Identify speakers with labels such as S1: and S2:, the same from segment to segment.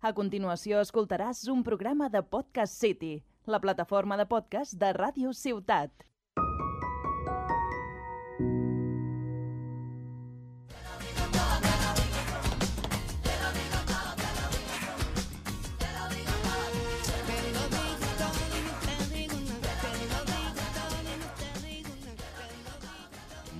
S1: A continuació escoltaràs un programa de Podcast City, la plataforma de podcast de Ràdio Ciutat.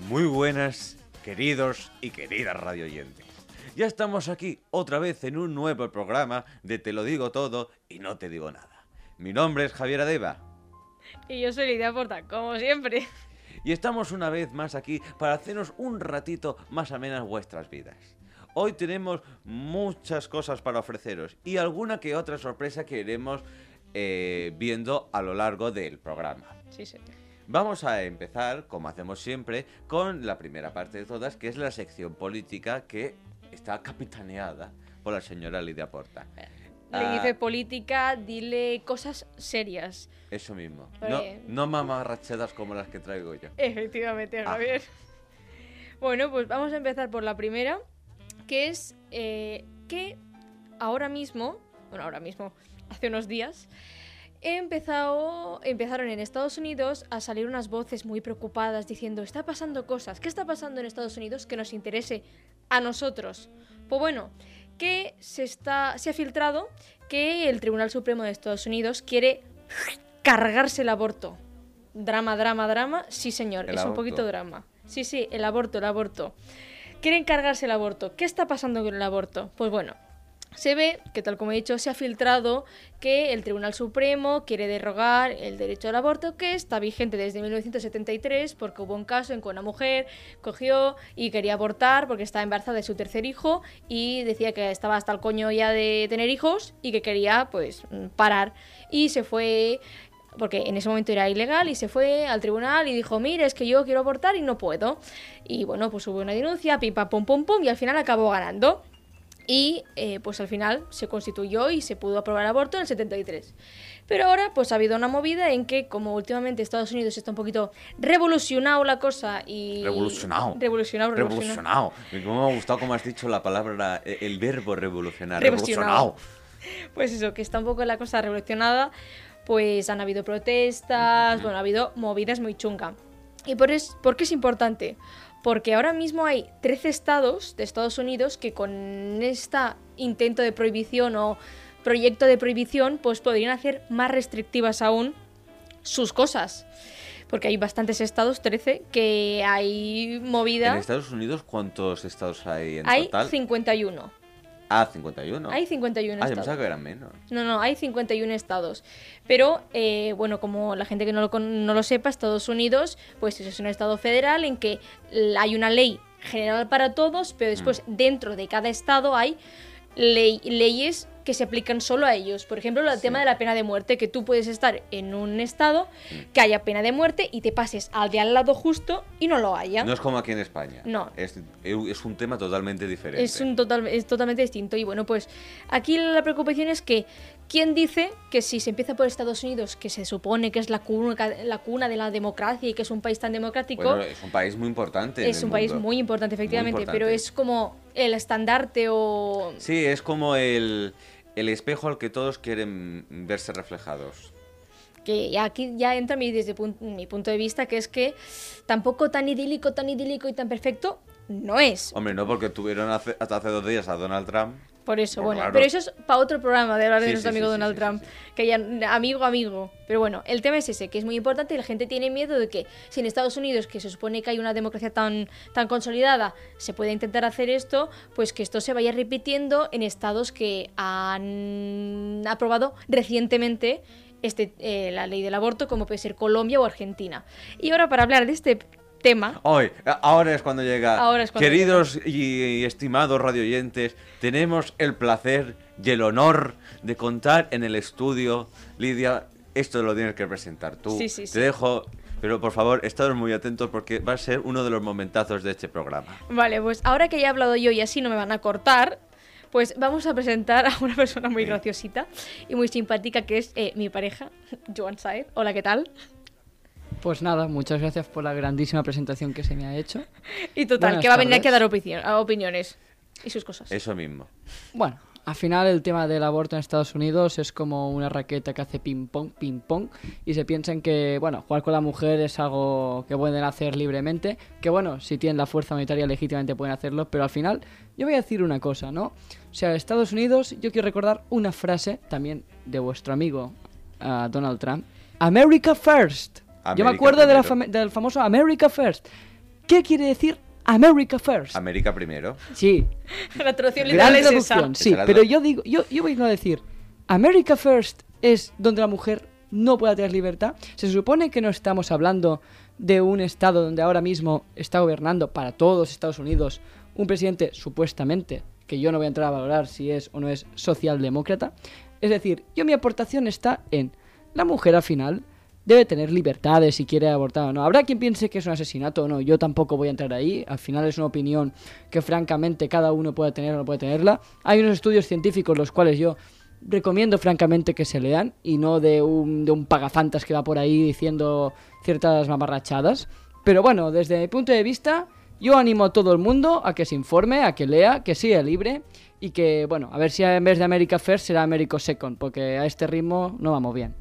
S2: Muy buenas, queridos y queridas radioyentes. Ya estamos aquí otra vez en un nuevo programa de Te lo digo todo y no te digo nada. Mi nombre es Javier Adeba
S3: Y yo soy Lidia Porta, como siempre.
S2: y estamos una vez más aquí para hacernos un ratito más amenas vuestras vidas. Hoy tenemos muchas cosas para ofreceros y alguna que otra sorpresa que iremos eh, viendo a lo largo del programa.
S3: Sí, señor.
S2: Vamos a empezar, como hacemos siempre, con la primera parte de todas, que es la sección política que está capitaneada por la señora Lidia Porta.
S3: Le
S2: Ah,
S3: dice política, dile cosas serias.
S2: Eso mismo. No,
S3: Oye.
S2: no mamarrachedas como las que traigo yo.
S3: Efectivamente,
S2: Ah.
S3: Javier. Bueno, pues vamos a empezar por la primera, que es eh, que ahora mismo, bueno, ahora mismo, hace unos días, empezado, empezaron en Estados Unidos a salir unas voces muy preocupadas diciendo, está pasando cosas, ¿qué está pasando en Estados Unidos que nos interese a nosotros? Pues bueno, que se, está, se ha filtrado que el Tribunal Supremo de Estados Unidos quiere cargarse el aborto. Drama, drama, drama. Sí, señor,
S2: El
S3: es un poquito drama. Sí, sí, el aborto, el aborto. Quieren cargarse el aborto. ¿Qué está pasando con el aborto? Pues bueno, se ve que, tal como he dicho, se ha filtrado que el Tribunal Supremo quiere derogar el derecho al aborto que está vigente desde 1973 porque hubo un caso en que una mujer cogió y quería abortar porque estaba embarazada de su tercer hijo y decía que estaba hasta el coño ya de tener hijos y que quería pues parar y se fue porque en ese momento era ilegal y se fue al tribunal y dijo, mire, es que yo quiero abortar y no puedo. Y bueno, pues hubo una denuncia, pim pam pum pum pum y al final acabó ganando. Y eh, pues al final se constituyó y se pudo aprobar aborto en el 73. Pero ahora pues ha habido una movida en que como últimamente Estados Unidos está un poquito revolucionado la cosa y...
S2: Revolucionado.
S3: Revolucionado, revolucionado.
S2: Revolucionado. Me ha gustado como has dicho la palabra, eh, el verbo revolucionar.
S3: Revolucionado.
S2: Revolucionado.
S3: Pues eso, que está un poco la cosa revolucionada, pues han habido protestas, bueno, ha habido movidas muy chunga. ¿Y por, es, por qué es importante? Porque ahora mismo hay 13 estados de Estados Unidos que con este intento de prohibición o proyecto de prohibición, pues podrían hacer más restrictivas aún sus cosas. Porque hay bastantes estados, 13, que hay movida.
S2: En Estados Unidos, ¿cuántos estados hay en
S3: Hay
S2: total?
S3: 51.
S2: Ah, 51.
S3: Hay 51
S2: Ah,
S3: estados.
S2: pensaba que eran menos.
S3: No, no, hay 51 estados. Pero, eh, bueno, como la gente que no lo, con- no lo sepa, Estados Unidos, pues es un estado federal en que hay una ley general para todos, pero después dentro de cada estado hay ley- leyes que se aplican solo a ellos. Por ejemplo, el
S2: Sí.
S3: tema de la pena de muerte, que tú puedes estar en un estado que haya pena de muerte y te pases al de al lado justo y no lo haya.
S2: No es como aquí en España.
S3: No.
S2: Es, es un tema totalmente diferente.
S3: Es, un total, es totalmente distinto. Y bueno, pues aquí la preocupación es que, ¿quién dice que si se empieza por Estados Unidos, que se supone que es la cuna, la cuna de la democracia y que es un país tan democrático,
S2: Bueno, es un país muy importante. en
S3: es
S2: el
S3: un país
S2: mundo.
S3: muy importante, efectivamente,
S2: importante.
S3: pero es como el estandarte o...
S2: Sí, es como el, el espejo al que todos quieren verse reflejados.
S3: que aquí ya entra mi, desde pun- mi punto de vista, que es que tampoco tan idílico, tan idílico y tan perfecto no es.
S2: Hombre, no porque tuvieron hace- hasta hace dos días a Donald Trump.
S3: Por eso, bueno,
S2: claro.
S3: pero eso es para otro programa de hablar de
S2: Sí,
S3: nuestro
S2: sí,
S3: amigo
S2: sí,
S3: Donald Trump, que ya amigo, amigo. Pero bueno, el tema es ese, que es muy importante y la gente tiene miedo de que si en Estados Unidos, que se supone que hay una democracia tan, tan consolidada, se puede intentar hacer esto, pues que esto se vaya repitiendo en estados que han aprobado recientemente este, eh, la ley del aborto, como puede ser Colombia o Argentina. Y ahora para hablar de este tema,
S2: Hoy, ahora es cuando llega.
S3: Ahora es cuando
S2: Queridos y, y estimados radioyentes, tenemos el placer y el honor de contar en el estudio. Lidia, esto lo tienes que presentar tú.
S3: Sí, sí, sí.
S2: Te dejo, pero por favor, estados muy atentos porque va a ser uno de los momentazos de este programa.
S3: Vale, pues ahora que ya he hablado yo y así no me van a cortar, pues vamos a presentar a una persona muy
S2: Sí.
S3: graciosita y muy simpática que es eh, mi pareja, Joan Saez. Hola, ¿qué tal?
S4: Pues nada, muchas gracias por la grandísima presentación que se me ha hecho.
S3: Y total,
S4: Buenas
S3: que va a venir aquí a dar
S4: tardes.
S3: opinión- a opiniones y sus cosas.
S2: Eso mismo.
S4: Bueno, Al final el tema del aborto en Estados Unidos es como una raqueta que hace ping pong, ping pong, y se piensan que, bueno, jugar con la mujer es algo que pueden hacer libremente, que bueno, si tienen la fuerza monetaria legítimamente pueden hacerlo, pero al final yo voy a decir una cosa, ¿no? O sea, Estados Unidos, yo quiero recordar una frase también de vuestro amigo ah, Donald Trump, America First. Yo me acuerdo de la
S2: primero.
S4: fam- del famoso America First. ¿Qué quiere decir America First?
S2: América primero.
S4: sí,
S3: La traducción literal es
S4: traducción,
S3: esa.
S4: sí,
S2: es
S4: pero yo digo, yo, yo vengo a decir, America First es donde la mujer no pueda tener libertad. Se supone que no estamos hablando de un estado donde ahora mismo está gobernando para todos Estados Unidos un presidente supuestamente, que yo no voy a entrar a valorar si es o no es socialdemócrata. Es decir, yo mi aportación está en la mujer al final debe tener libertades si quiere abortar o no. Habrá quien piense que es un asesinato o no. Yo tampoco voy a entrar ahí. Al final es una opinión que francamente cada uno puede tener o no puede tenerla. Hay unos estudios científicos los cuales yo recomiendo francamente que se lean y no de un, de un pagafantas que va por ahí diciendo ciertas mamarrachadas. Pero bueno, desde mi punto de vista, yo animo a todo el mundo a que se informe, a que lea, que sea libre y que, bueno, a ver si en vez de America First será America Second, porque a este ritmo no vamos bien.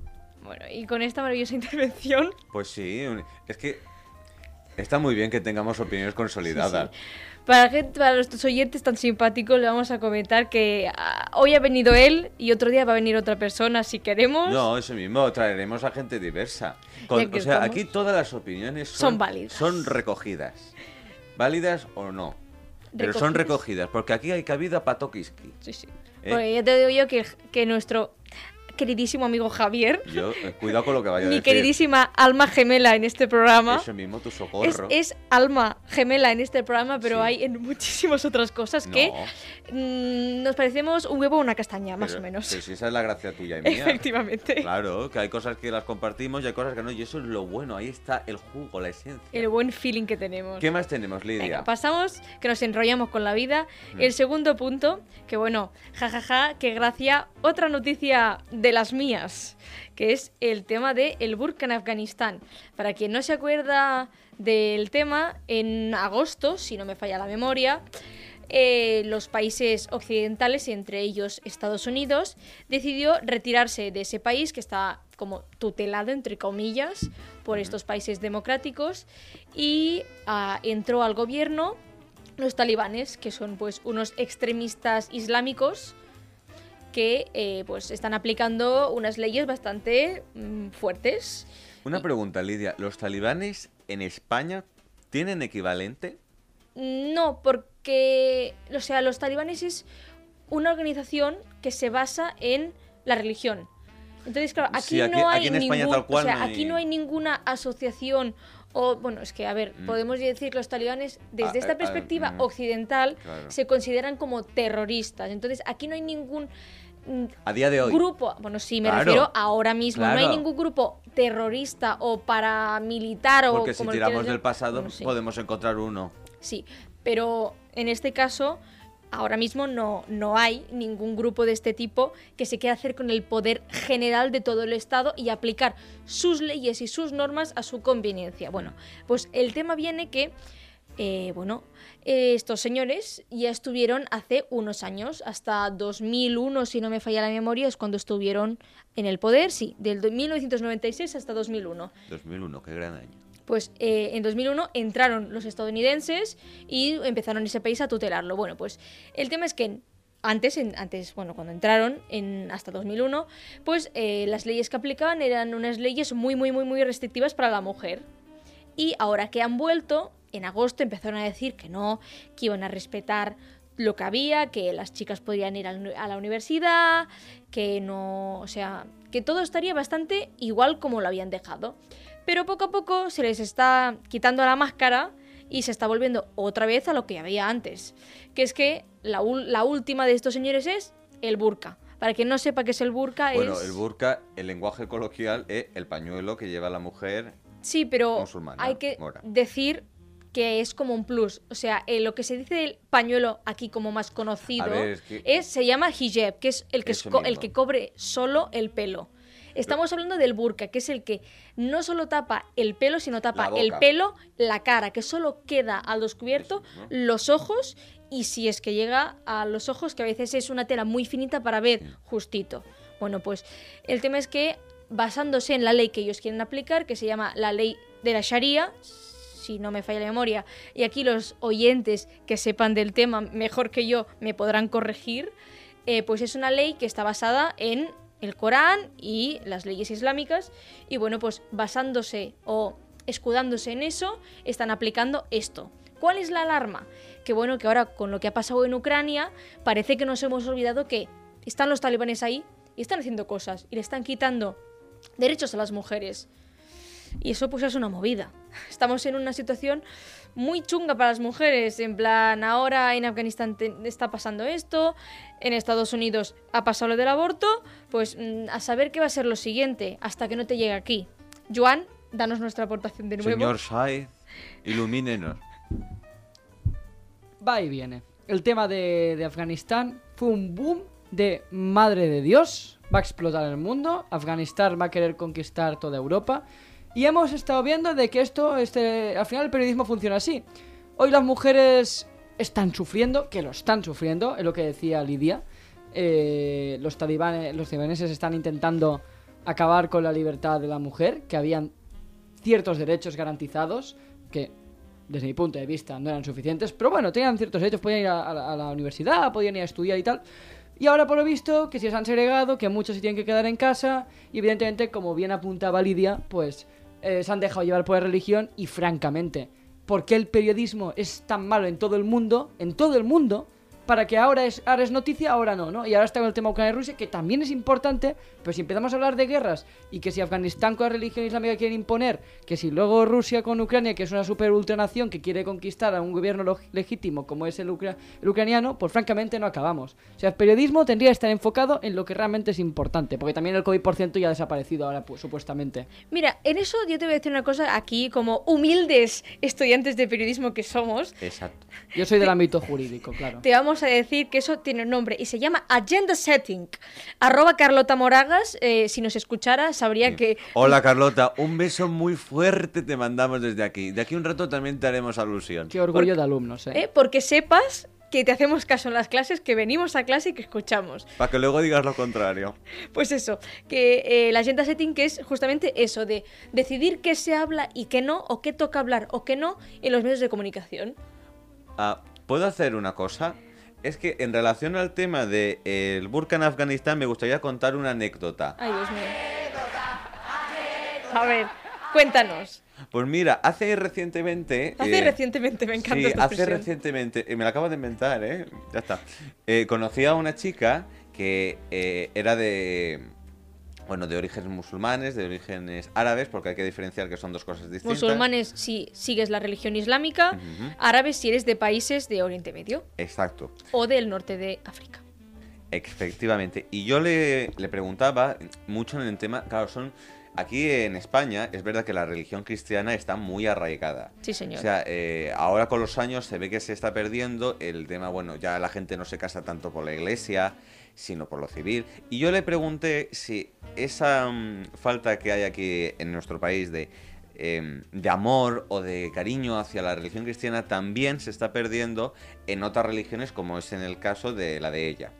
S3: Bueno, y con esta maravillosa intervención,
S2: Pues sí, es que está muy bien que tengamos opiniones consolidadas.
S3: para, la gente, para nuestros oyentes tan simpáticos, le vamos a comentar que ah, hoy ha venido él y otro día va a venir otra persona si queremos.
S2: No, eso mismo, traeremos a gente diversa. Con-
S3: que
S2: o sea,
S3: estamos.
S2: aquí todas las opiniones son,
S3: Son válidas.
S2: Son recogidas. Válidas o no. Pero son
S3: Recogidas.
S2: recogidas, porque aquí hay cabida para Tokiski.
S3: Sí, sí.
S2: ¿Eh?
S3: Porque ya te digo yo que, que nuestro queridísimo amigo Javier,
S2: Yo, eh, cuidado con lo que vaya a
S3: mi
S2: decir.
S3: queridísima alma gemela en este programa,
S2: Eso mismo, tu socorro.
S3: es alma gemela en este programa, pero
S2: Sí.
S3: hay en muchísimas otras cosas
S2: No,
S3: que mm, nos parecemos un huevo o una castaña, más o menos.
S2: pero si esa es la gracia tuya y mía.
S3: Efectivamente.
S2: Claro, que hay cosas que las compartimos y hay cosas que no, y eso es lo bueno, ahí está el jugo, la esencia.
S3: El buen feeling que tenemos.
S2: ¿Qué más tenemos, Lidia?
S3: Venga, pasamos, que nos enrollamos con la vida. El segundo punto, que bueno, jajaja, qué gracia, otra noticia de las mías, que es el tema de el burka en Afganistán. Para quien no se acuerda del tema, en agosto, si no me falla la memoria, eh, los países occidentales, entre ellos Estados Unidos, decidió retirarse de ese país que está como tutelado, entre comillas, por estos países democráticos y ah, entró al gobierno los talibanes, que son pues unos extremistas islámicos que eh, pues están aplicando unas leyes bastante mm, fuertes.
S2: Una pregunta, Lidia. ¿Los talibanes en España tienen equivalente?
S3: No, porque, o sea, los talibanes es una organización que se basa en la religión. Entonces, claro, aquí,
S2: Sí, aquí-
S3: no hay
S2: aquí en España
S3: ningún,
S2: tal cual
S3: o sea,
S2: no hay-
S3: aquí no hay ninguna asociación o bueno, es que a ver,
S2: Mm.
S3: podemos decir que los talibanes desde
S2: Ah,
S3: esta
S2: eh, ah,
S3: perspectiva
S2: mm,
S3: occidental
S2: claro.
S3: se consideran como terroristas. Entonces, aquí no hay ningún mm,
S2: A día de hoy.
S3: grupo, bueno, sí, me
S2: Claro,
S3: refiero ahora mismo, no hay ningún grupo terrorista o paramilitar o
S2: Porque si
S3: como
S2: tiramos del pasado
S3: Bueno, sí.
S2: podemos encontrar uno.
S3: Sí, pero en este caso, ahora mismo no, no hay ningún grupo de este tipo que se quiera hacer con el poder general de todo el Estado y aplicar sus leyes y sus normas a su conveniencia. Bueno, pues el tema viene que, eh, bueno, eh, estos señores ya estuvieron hace unos años, hasta 2001, si no me falla la memoria, es cuando estuvieron en el poder, sí, del 1996 hasta 2001
S2: 2001, qué gran año.
S3: Pues eh, en 2001 entraron los estadounidenses y empezaron ese país a tutelarlo. Bueno, pues el tema es que antes, en- antes bueno, cuando entraron, en, hasta 2001, pues eh, las leyes que aplicaban eran unas leyes muy, muy, muy, muy restrictivas para la mujer. Y ahora que han vuelto, en agosto empezaron a decir que no, que iban a respetar lo que había, que las chicas podían ir a la universidad, que no, o sea, que todo estaría bastante igual como lo habían dejado. Pero poco a poco se les está quitando la máscara y se está volviendo otra vez a lo que había antes. Que es que la, última de estos señores es el burka. Para quien no sepa qué es el burka,
S2: Bueno,
S3: es...
S2: el burka, el lenguaje coloquial es el pañuelo que lleva la mujer.
S3: Sí, pero
S2: musulmana,
S3: hay que
S2: mora.
S3: decir que es como un plus. O sea, eh, lo que se dice del pañuelo aquí como más conocido
S2: ver, es que-
S3: es, se llama hijab, que es el que, el que cobre solo el pelo. Estamos hablando del burka, que es el que no solo tapa el pelo, sino tapa el pelo, la cara, que solo queda al descubierto
S2: Eso, ¿no?
S3: los ojos y si es que llega a los ojos, que a veces es una tela muy finita para ver justito. Bueno, pues el tema es que basándose en la ley que ellos quieren aplicar, que se llama la ley de la Sharia, si no me falla la memoria, y aquí los oyentes que sepan del tema mejor que yo me podrán corregir, eh, pues es una ley que está basada en el Corán y las leyes islámicas, y bueno, pues basándose o escudándose en eso, están aplicando esto. ¿Cuál es la alarma? Que bueno, que ahora con lo que ha pasado en Ucrania, parece que nos hemos olvidado que están los talibanes ahí y están haciendo cosas y le están quitando derechos a las mujeres. Y eso pues es una movida. Estamos en una situación muy chunga para las mujeres. En plan, ahora en Afganistán te- está pasando esto, en Estados Unidos ha pasado lo del aborto, pues mm, a saber qué va a ser lo siguiente hasta que no te llegue aquí. Joan, danos nuestra aportación de nuevo.
S2: Señor Shai, ilumínenos.
S4: Va y viene. El tema de, de Afganistán fue un boom de madre de Dios. Va a explotar el mundo. Afganistán va a querer conquistar toda Europa. Y hemos estado viendo de que esto, este, al final el periodismo funciona así. Hoy las mujeres están sufriendo, que lo están sufriendo, es lo que decía Lidia. Eh, los talibanes, los talibaneses están intentando acabar con la libertad de la mujer, que habían ciertos derechos garantizados, que desde mi punto de vista no eran suficientes, pero bueno, tenían ciertos derechos, podían ir a, a la- universidad, podían ir a estudiar y tal. Y ahora por lo visto que se les han segregado, que muchos se tienen que quedar en casa, y evidentemente, como bien apuntaba Lidia, pues eh, se han dejado llevar por la religión y francamente, ¿por qué el periodismo es tan malo en todo el mundo, en todo el mundo, para que ahora es, ahora es noticia, ahora no, ¿no? Y ahora está con el tema Ucrania y Rusia, que también es importante, pero si empezamos a hablar de guerras y que si Afganistán con la religión islámica quieren imponer, que si luego Rusia con Ucrania, que es una super ultranación que quiere conquistar a un gobierno legítimo como es el, ucra- el ucraniano, pues francamente no acabamos. O sea, el periodismo tendría que estar enfocado en lo que realmente es importante, porque también el COVID por ciento ya ha desaparecido ahora, pues, supuestamente.
S3: Mira, en eso yo te voy a decir una cosa aquí, como humildes estudiantes de periodismo que somos,
S2: Exacto.
S4: Yo soy del ámbito jurídico, claro.
S3: te vamos a decir que eso tiene un nombre y se llama Agenda Setting. Arroba Carlota Moragas, eh, si nos escuchara, sabría que...
S2: Hola Carlota, un beso muy fuerte te mandamos desde aquí. De aquí un rato también te haremos alusión.
S4: Qué orgullo de alumnos, ¿eh?
S3: eh, porque sepas que te hacemos caso en las clases, que venimos a clase y que escuchamos.
S2: Para que luego digas lo contrario.
S3: Pues eso, que eh, la agenda setting que es justamente eso, de decidir qué se habla y qué no, o qué toca hablar o qué no en los medios de comunicación.
S2: Ah, ¿Puedo hacer una cosa? Es que en relación al tema del el burka en Afganistán me gustaría contar una anécdota.
S3: Ay, Dios mío. A ver, cuéntanos.
S2: Pues mira, hace recientemente...
S3: Hace
S2: eh,
S3: recientemente, me encanta
S2: Sí,
S3: esta
S2: hace recientemente, eh, me la acabo de inventar, ¿eh? Ya está. Eh, conocí a una chica que eh, era de, bueno, de orígenes musulmanes, de orígenes árabes, porque hay que diferenciar que son dos cosas distintas.
S3: Musulmanes si sigues la religión islámica,
S2: Ujú.
S3: árabes si eres de países de Oriente Medio
S2: Exacto,
S3: o del norte de África.
S2: efectivamente. Y yo le, le preguntaba mucho en el tema, claro, son... Aquí en España es verdad que la religión cristiana está muy arraigada.
S3: Sí, señor.
S2: O sea, eh, ahora con los años se ve que se está perdiendo el tema, bueno, ya la gente no se casa tanto por la iglesia, sino por lo civil. Y yo le pregunté si esa mm, falta que hay aquí en nuestro país de, em, de amor o de cariño hacia la religión cristiana también se está perdiendo en otras religiones, como es en el caso de la de ella.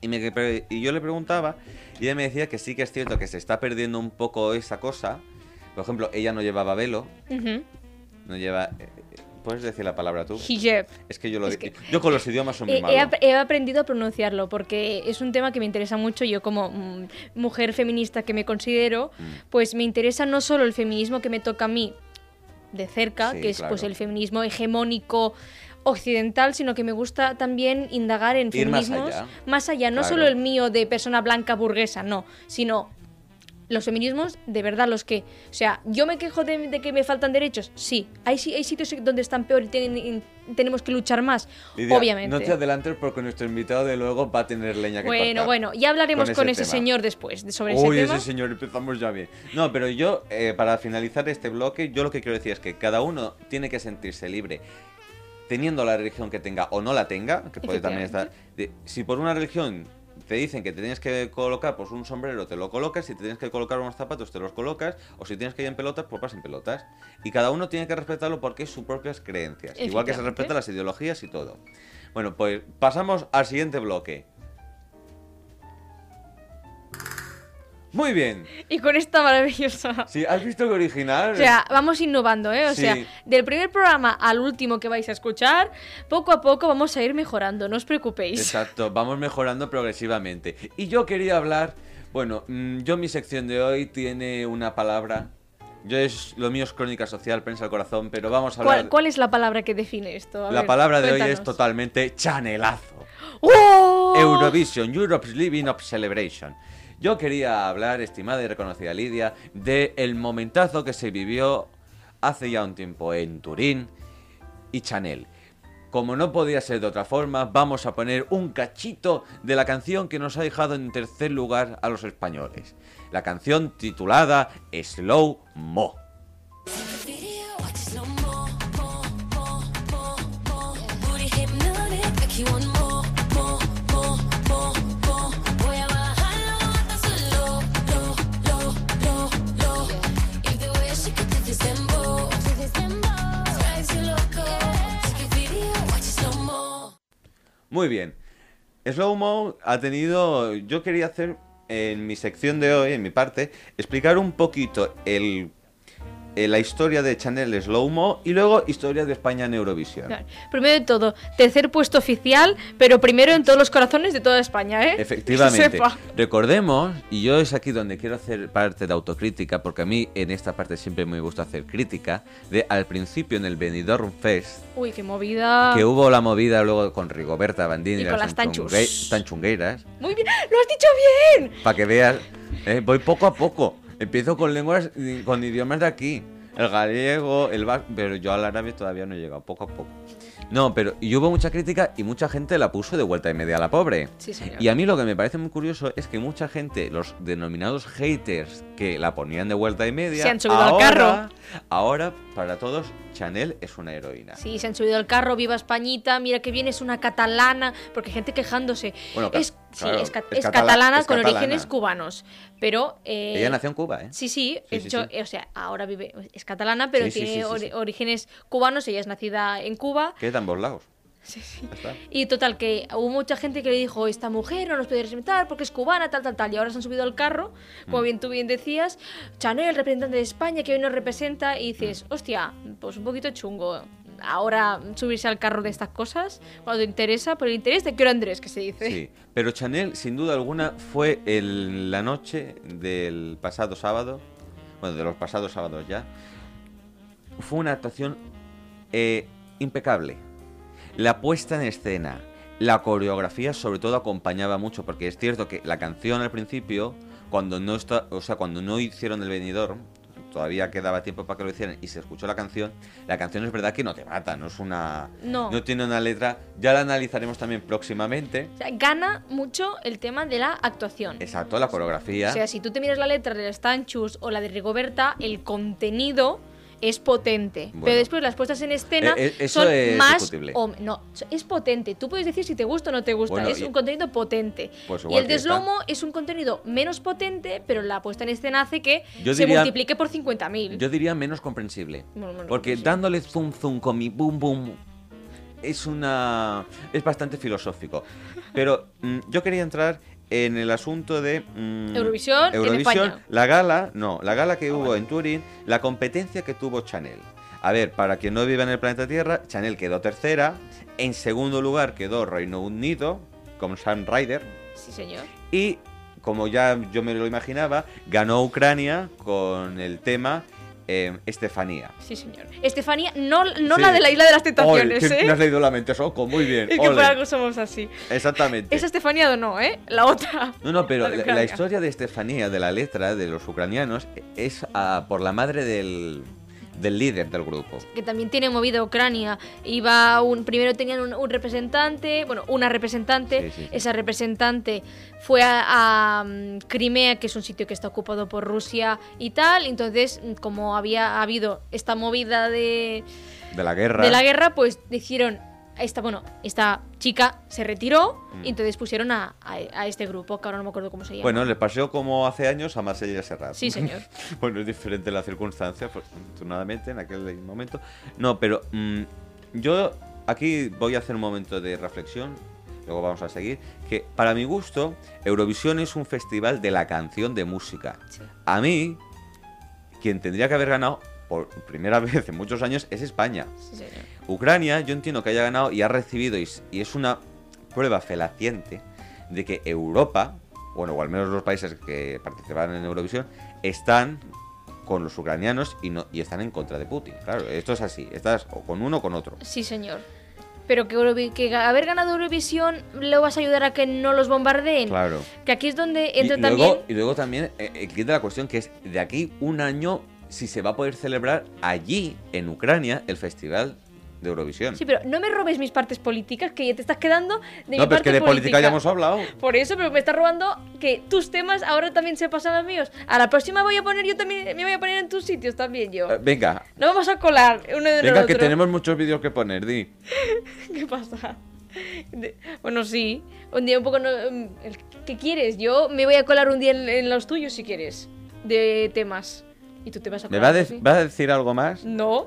S2: Y, me, y yo le preguntaba, y ella me decía que sí que es cierto que se está perdiendo un poco esa cosa. Por ejemplo, ella no llevaba velo, no lleva... ¿Puedes decir la palabra tú?
S3: Hijab.
S2: Es que yo lo
S3: Es
S2: di-
S3: que-
S2: Yo con los idiomas soy muy
S3: He, he
S2: malo.
S3: ap- he aprendido a pronunciarlo porque es un tema que me interesa mucho. Yo como mm, mujer feminista que me considero,
S2: Mm.
S3: pues me interesa no solo el feminismo que me toca a mí de cerca,
S2: Sí,
S3: que es
S2: claro.
S3: pues el feminismo hegemónico occidental, sino que me gusta también indagar en
S2: Ir más
S3: feminismos
S2: allá.
S3: más allá, no
S2: Claro.
S3: solo el mío de persona blanca burguesa, no, sino los feminismos de verdad los que, o sea, yo me quejo de, de que me faltan derechos, sí, hay, hay sitios donde están peor y y tenemos que luchar más,
S2: Lidia,
S3: obviamente.
S2: No te adelantes porque nuestro invitado de luego va a tener leña que
S3: Bueno,
S2: cortar
S3: bueno, ya hablaremos
S2: con
S3: con,
S2: ese
S3: señor después de- sobre
S2: Uy,
S3: ese tema.
S2: ese señor, empezamos ya bien. No, pero yo, eh, para finalizar este bloque, yo lo que quiero decir es que cada uno tiene que sentirse libre, teniendo la religión que tenga o no la tenga, que puede también estar. de- si por una religión te dicen que te tienes que colocar pues un sombrero, te lo colocas, si te tienes que colocar unos zapatos, te los colocas, o si tienes que ir en pelotas, pues vas en pelotas. Y cada uno tiene que respetarlo porque es sus propias creencias. Igual que se respetan las ideologías y todo. Bueno, pues pasamos al siguiente bloque. Muy bien.
S3: Y con esta maravillosa...
S2: Sí, ¿has visto que original?
S3: O sea, vamos innovando, ¿eh? O
S2: Sí.
S3: sea, del primer programa al último que vais a escuchar, poco a poco vamos a ir mejorando, no os preocupéis.
S2: Exacto, vamos mejorando progresivamente. Y yo quería hablar, bueno, mm, yo mi sección de hoy tiene una palabra. Yo es lo mío es crónica social, prensa al corazón, pero vamos a hablar.
S3: ¿Cuál, cuál es la palabra que define esto? A
S2: la
S3: ver,
S2: palabra de hoy es totalmente chanelazo.
S3: ¡Oh!
S2: Eurovision, Europe's Living of Celebration. Yo quería hablar, estimada y reconocida Lidia, de el momentazo que se vivió hace ya un tiempo en Turín y Chanel. Como no podía ser de otra forma, vamos a poner un cachito de la canción que nos ha dejado en tercer lugar a los españoles. La canción titulada Slow Mo. Muy bien. Slow Mo ha tenido. Yo quería hacer en mi sección de hoy, en mi parte, explicar un poquito el, eh, la historia de Chanel Slow Mo y luego historia de España en Eurovisión.
S3: Claro. Primero de todo, tercer puesto oficial, pero primero en todos los corazones de toda España, ¿eh? Que
S2: Efectivamente.
S3: sepa.
S2: Recordemos, y yo es aquí donde quiero hacer parte de autocrítica, porque a mí en esta parte siempre me gusta hacer crítica, de al principio en el Benidorm Fest,
S3: Uy, qué movida.
S2: que hubo la movida luego con Rigoberta Bandini
S3: Y con las
S2: tanchungueiras,
S3: Muy bien, lo has dicho bien.
S2: Para que veas, eh, voy poco a poco. Empiezo con lenguas, con idiomas de aquí. El gallego, el vasco, pero yo al árabe todavía no he llegado, poco a poco. No, pero y hubo mucha crítica y mucha gente la puso de vuelta y media a la pobre.
S3: Sí, señor.
S2: Y a mí lo que me parece muy curioso es que mucha gente, los denominados haters que la ponían de vuelta y media,
S3: Se han subido al
S2: ahora,
S3: carro.
S2: Ahora, para todos, Chanel es una heroína.
S3: Sí, se han subido al carro, viva Españita, mira que bien, es una catalana, porque gente quejándose.
S2: Bueno, ca-
S3: es, sí, es, ca-
S2: es
S3: es
S2: catala-
S3: catalana
S2: es
S3: con
S2: catalana.
S3: orígenes cubanos, pero... eh,
S2: Ella nació en Cuba, ¿eh?
S3: Sí, sí,
S2: Sí,
S3: hecho, o sea, ahora vive, es catalana, pero tiene orígenes cubanos, ella es nacida en Cuba.
S2: Que de ambos lados.
S3: Sí, sí. Y total, que hubo mucha gente que le dijo, esta mujer no nos puede representar porque es cubana, tal, tal, tal. Y ahora se han subido al carro, como
S2: Mm.
S3: bien tú bien decías, Chanel, representante de España, que hoy nos representa, y dices,
S2: Mm.
S3: hostia, pues un poquito chungo. Ahora subirse al carro de estas cosas, cuando te interesa, por el interés de Quiero Andrés, que se dice.
S2: Sí, pero Chanel, sin duda alguna, fue el- la noche del pasado sábado, bueno, de los pasados sábados ya, fue una actuación eh, impecable. La puesta en escena, la coreografía sobre todo acompañaba mucho, porque es cierto que la canción al principio, cuando no está, o sea, cuando no hicieron el venidor, todavía quedaba tiempo para que lo hicieran y se escuchó la canción, la canción es verdad que no te mata, no es una
S3: No.
S2: no tiene una letra, ya la analizaremos también próximamente.
S3: O sea, gana mucho el tema de la actuación.
S2: Exacto, la coreografía.
S3: O sea, si tú te miras la letra de las Tanchus o la de Rigoberta, el contenido es potente.
S2: Bueno.
S3: Pero después las puestas en escena
S2: Eh, eh, eso
S3: son
S2: es
S3: más... o- no, es potente. Tú puedes decir si te gusta o no te gusta.
S2: Bueno,
S3: es
S2: y-
S3: un contenido potente.
S2: Pues
S3: y el de
S2: esta.
S3: Slow-Mo es un contenido menos potente, pero la puesta en escena hace que
S2: Yo
S3: se
S2: diría-
S3: multiplique por 50.000.
S2: Yo diría menos comprensible.
S3: Bueno, menos
S2: porque
S3: comprensible.
S2: dándole zoom zoom con mi boom boom es una es bastante filosófico. Pero mm, yo quería entrar en el asunto de mm,
S3: Eurovisión en España.
S2: la gala, no, la gala que hubo en Turín, la competencia que tuvo Chanel. A ver, para quien no vive en el planeta Tierra, Chanel quedó tercera, en segundo lugar quedó Reino Unido con Sam Ryder
S3: Sí, señor.
S2: y como ya yo me lo imaginaba, ganó Ucrania con el tema eh, Estefanía.
S3: Sí, señor. Estefanía, no, no
S2: Sí.
S3: la de la Isla de las Tentaciones, ¿eh?
S2: Me has leído la mente, Soco, muy bien.
S3: Es que por
S2: ole.
S3: algo somos así.
S2: Exactamente.
S3: Esa Estefanía o no, ¿eh? La otra.
S2: No, no, pero
S3: La
S2: historia de Estefanía, de la letra de los ucranianos, es por la madre del, del líder del grupo.
S3: que también tiene movida Ucrania. Iba un, primero tenían un, un representante, bueno, una representante.
S2: Sí, sí, sí.
S3: Esa representante fue a, a, mm, Crimea, que es un sitio que está ocupado por Rusia y tal. Entonces, como había habido esta movida de,
S2: De la guerra.
S3: de la guerra, pues dijeron, esta, bueno, esta chica se retiró
S2: Mm.
S3: y entonces pusieron a, a- a este grupo, que ahora no me acuerdo cómo se llama.
S2: Bueno, le pasó como hace años a Marcella Serrat.
S3: Sí, señor.
S2: bueno, es diferente la circunstancia, afortunadamente, en aquel momento. No, pero mm, yo aquí voy a hacer un momento de reflexión, luego vamos a seguir, que para mi gusto, Eurovisión es un festival de la canción de música.
S3: Sí.
S2: A mí, quien tendría que haber ganado por primera vez en muchos años es España.
S3: Sí, señor.
S2: Ucrania, yo entiendo que haya ganado y ha recibido, y, y es una prueba fehaciente de que Europa, bueno, o al menos los países que participan en Eurovisión, están con los ucranianos y, no, y están en contra de Putin. Claro, esto es así, estás o con uno o con otro.
S3: Sí, señor. Pero que, haber ganado Eurovisión lo vas a ayudar a que no los bombardeen.
S2: Claro.
S3: Que aquí es donde
S2: Y
S3: entra
S2: luego,
S3: también.
S2: y luego también eh, eh, la cuestión que es de aquí un año si se va a poder celebrar allí, en Ucrania, el Festival de Eurovisión.
S3: Sí, pero no me robes mis partes políticas, que ya te estás quedando de mi
S2: no, pero es que de política ya hemos hablado.
S3: Por eso, pero me estás robando que tus temas ahora también se pasan a míos. A la próxima voy a poner yo también, me voy a poner en tus sitios también yo.
S2: Eh, venga,
S3: No vamos a colar uno de
S2: venga, que
S3: otro.
S2: tenemos muchos vídeos que poner, di.
S3: ¿Qué pasa? De- Bueno, sí. Un día un poco no... mm, ¿Qué quieres? Yo me voy a colar un día en, en los tuyos si quieres. De temas. ¿Y tú te vas a
S2: va a, de-
S3: Sofi?
S2: va a decir algo más?
S3: No.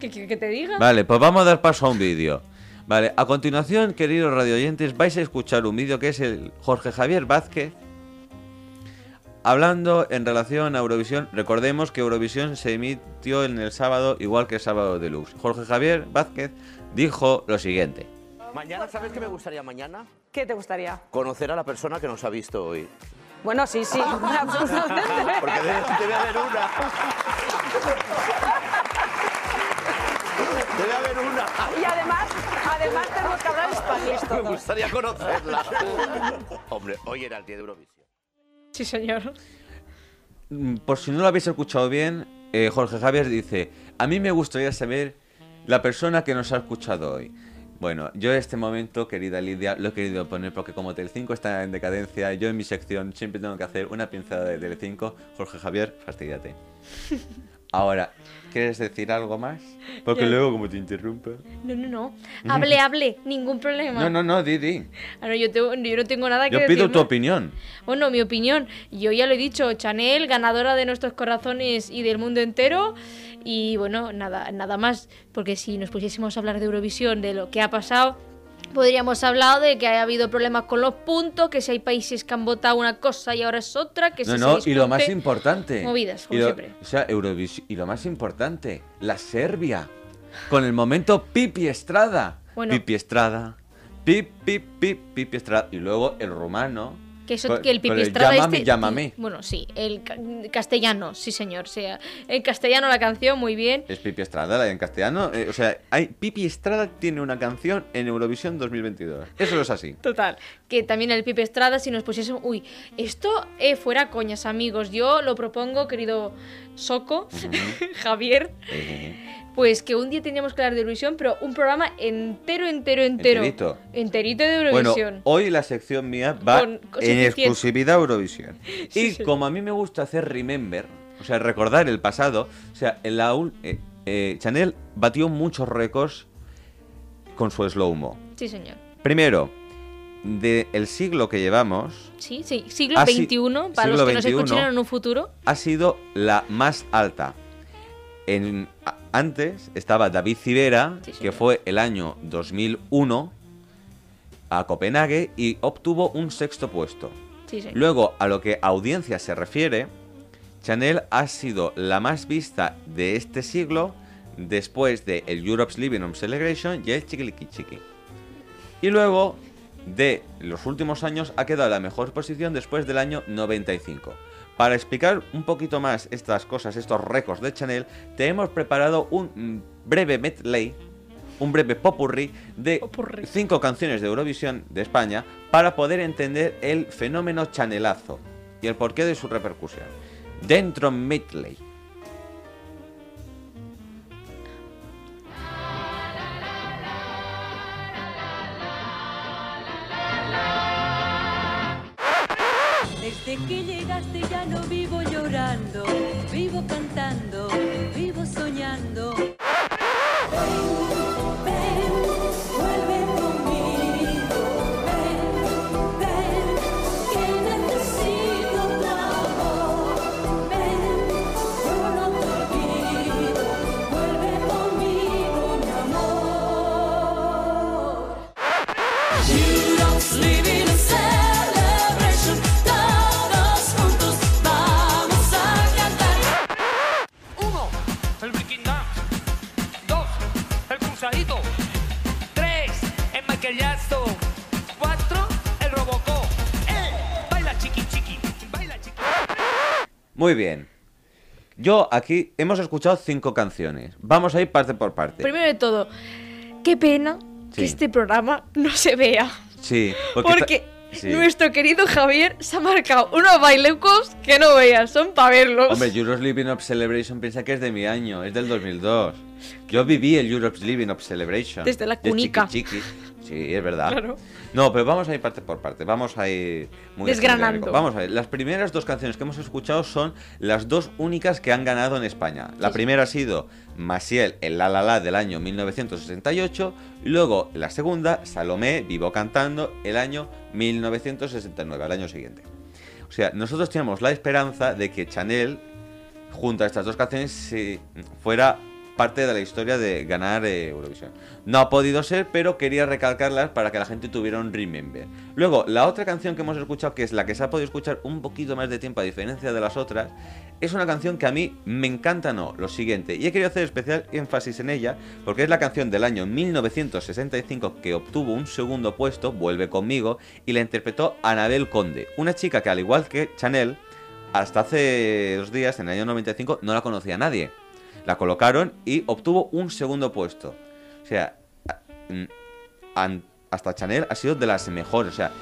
S3: ¿Qué quieres que te diga?
S2: Vale, pues vamos a dar paso a un vídeo. Vale, a continuación, queridos radioyentes, vais a escuchar un vídeo que es el Jorge Javier Vázquez hablando en relación a Eurovisión. Recordemos que Eurovisión se emitió en el sábado, igual que el sábado deluxe. Jorge Javier Vázquez dijo lo siguiente.
S5: Mañana, ¿sabes qué me gustaría mañana?
S6: ¿Qué te gustaría?
S5: Conocer a la persona que nos ha visto hoy.
S6: Bueno, sí, sí, absolutamente.
S5: Porque debe, debe haber una. Debe haber una.
S6: Y además, además tenemos que hablar español
S5: Me
S6: todos.
S5: gustaría conocerla. Hombre, hoy era el día de Eurovisión.
S3: Sí, señor.
S2: Mm, Por si no lo habéis escuchado bien, eh, Jorge Javier dice, a mí me gustaría saber la persona que nos ha escuchado hoy. Bueno, yo en este momento, querida Lidia, lo he querido poner porque como Telecinco está en decadencia, yo en mi sección siempre tengo que hacer una pinzada de Telecinco. Jorge Javier, fastidiate. Ahora, ¿quieres decir algo más? Porque luego como te interrumpa...
S3: No, no, no. Hable, hable. Ningún problema.
S2: No, no, no, di, di.
S3: Ah, no, yo, tengo- yo no tengo nada que
S2: Yo
S3: decir
S2: pido tu opinión.
S3: Bueno, mi opinión. Yo ya lo he dicho, Chanel, ganadora de nuestros corazones y del mundo entero. Y bueno, nada, nada más. Porque si nos pusiésemos a hablar de Eurovisión, de lo que ha pasado, podríamos hablar de que ha habido problemas con los puntos, que si hay países que han votado una cosa y ahora es otra, que si
S2: No,
S3: se
S2: no, y lo más importante.
S3: Movidas, como
S2: y lo,
S3: siempre.
S2: O sea, Eurovisión. Y lo más importante, la Serbia. Con el momento Pipi Estrada.
S3: Bueno.
S2: Pipi Estrada. Pip, pip, pip, Pipi Estrada. Y luego el rumano.
S3: Que, eso,
S2: con-
S3: que el pipistrada
S2: llámame,
S3: este...
S2: llámame.
S3: Bueno, sí, el ca- castellano, sí señor. Sea, en castellano la canción, muy bien.
S2: Es Pipi Estrada, la en castellano. eh, o sea, hay, Pipi Estrada tiene una canción en Eurovisión 2022. Eso es así.
S3: Total. Que también el Pipe Estrada, si nos pusiésemos. Uy, esto eh, fuera coñas, amigos. Yo lo propongo, querido Soco, Javier.
S2: Eh,
S3: Pues que un día tendríamos que hablar de Eurovisión, pero un programa entero, entero, entero.
S2: Enterito.
S3: Enterito de
S2: Bueno,
S3: Eurovisión.
S2: hoy la sección mía va
S3: Con-
S2: en exclusividad a Eurovisión.
S3: Sí,
S2: y
S3: sí.
S2: como a mí me gusta hacer remember, o sea, recordar el pasado, o sea, en la eh, eh, Chanel batió muchos récords con su slow-mo.
S3: Sí, señor.
S2: Primero, del siglo que llevamos,
S3: Sí, sí. Siglo XXI, para
S2: siglo
S3: los que nos
S2: XXI.
S3: escuchen en un futuro.
S2: ha sido la más alta. En, antes estaba David Civera,
S3: Sí,
S2: que fue el año 2001 a Copenhague y obtuvo un sexto puesto.
S3: Sí.
S2: Luego, a lo que audiencia se refiere, Chanel ha sido la más vista de este siglo después de el Europe's Living Room Celebration y el Chiquiliqui Chiqui. Y luego, de los últimos años, ha quedado en la mejor posición después del año 95. Para explicar un poquito más estas cosas, estos récords de Chanel, te hemos preparado un breve medley, un breve popurrí de
S3: Popurrí.
S2: cinco canciones de Eurovisión de España para poder entender el fenómeno chanelazo y el porqué de su repercusión. Dentro medley.
S7: Desde que llegaste
S2: Muy bien. Yo aquí hemos escuchado cinco canciones. Vamos a ir parte por parte.
S3: Primero de todo, qué pena
S2: Sí.
S3: que este programa no se vea.
S2: Sí,
S3: Porque,
S2: porque, ta- sí.
S3: nuestro querido Javier se ha marcado unos bailecos que no veas, son para verlos.
S2: Hombre, Europe's Living Up Celebration piensa que es de mi año, es del 2002. Yo viví el Europe's Living Up Celebration.
S3: Desde la
S2: de
S3: cunica.
S2: Chiqui Chiqui. Sí, es verdad.
S3: Claro.
S2: No, pero vamos a ir parte por parte. Vamos a ir muy
S3: Desgranando.
S2: Vamos a ver. Las primeras dos canciones que hemos escuchado son las dos únicas que han ganado en España. La primera ha sido Masiel, el La La La del año 1968. Y luego la segunda, Salomé, Vivo Cantando, el año 1969, al año siguiente. O sea, nosotros teníamos la esperanza de que Chanel, junto a estas dos canciones, se- fuera parte de la historia de ganar eh, Eurovisión. No ha podido ser, pero quería recalcarlas para que la gente tuviera un remember. Luego, la otra canción que hemos escuchado, que es la que se ha podido escuchar un poquito más de tiempo a diferencia de las otras, es una canción que a mí me encanta, no, lo siguiente. Y he querido hacer especial énfasis en ella, porque es la canción del año 1965 que obtuvo un segundo puesto, Vuelve conmigo, y la interpretó Anabel Conde, una chica que al igual que Chanel, hasta hace dos días, en el año 95, no la conocía nadie. La colocaron y obtuvo un segundo puesto. O sea, hasta Chanel ha sido de las mejores. O sea,